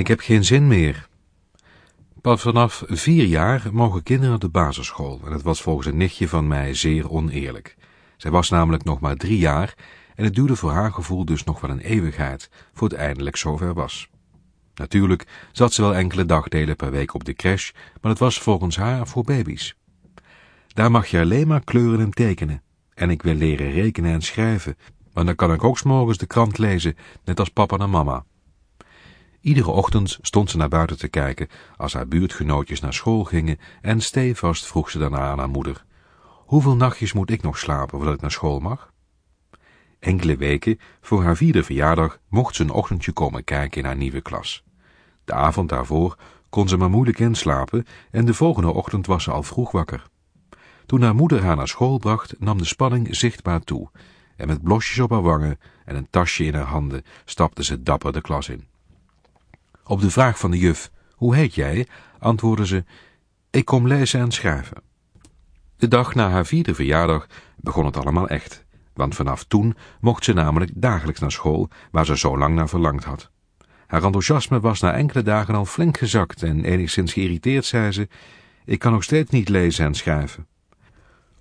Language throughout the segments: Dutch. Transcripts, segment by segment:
Ik heb geen zin meer. Pas vanaf vier jaar mogen kinderen de basisschool en het was volgens een nichtje van mij zeer oneerlijk. Zij was namelijk nog maar drie jaar en het duurde voor haar gevoel dus nog wel een eeuwigheid voor het eindelijk zover was. Natuurlijk zat ze wel enkele dagdelen per week op de crash, maar het was volgens haar voor baby's. Daar mag je alleen maar kleuren en tekenen. En ik wil leren rekenen en schrijven, want dan kan ik ook s'morgens de krant lezen, net als papa en mama. Iedere ochtend stond ze naar buiten te kijken als haar buurtgenootjes naar school gingen en stevast vroeg ze daarna aan haar moeder. Hoeveel nachtjes moet ik nog slapen voordat ik naar school mag? Enkele weken voor haar vierde verjaardag mocht ze een ochtendje komen kijken in haar nieuwe klas. De avond daarvoor kon ze maar moeilijk inslapen en de volgende ochtend was ze al vroeg wakker. Toen haar moeder haar naar school bracht, nam de spanning zichtbaar toe en met blosjes op haar wangen en een tasje in haar handen stapte ze dapper de klas in. Op de vraag van de juf, hoe heet jij, antwoordde ze, ik kom lezen en schrijven. De dag na haar vierde verjaardag begon het allemaal echt, want vanaf toen mocht ze namelijk dagelijks naar school, waar ze zo lang naar verlangd had. Haar enthousiasme was na enkele dagen al flink gezakt en enigszins geïrriteerd zei ze, ik kan nog steeds niet lezen en schrijven.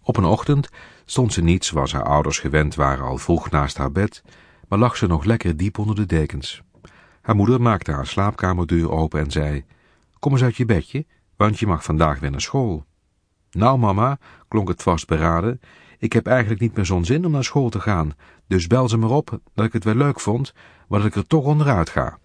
Op een ochtend stond ze niet zoals haar ouders gewend waren al vroeg naast haar bed, maar lag ze nog lekker diep onder de dekens. Haar moeder maakte haar slaapkamerdeur open en zei, kom eens uit je bedje, want je mag vandaag weer naar school. Nou mama, klonk het vastberaden, ik heb eigenlijk niet meer zo'n zin om naar school te gaan, dus bel ze maar op dat ik het wel leuk vond, maar dat ik er toch onderuit ga.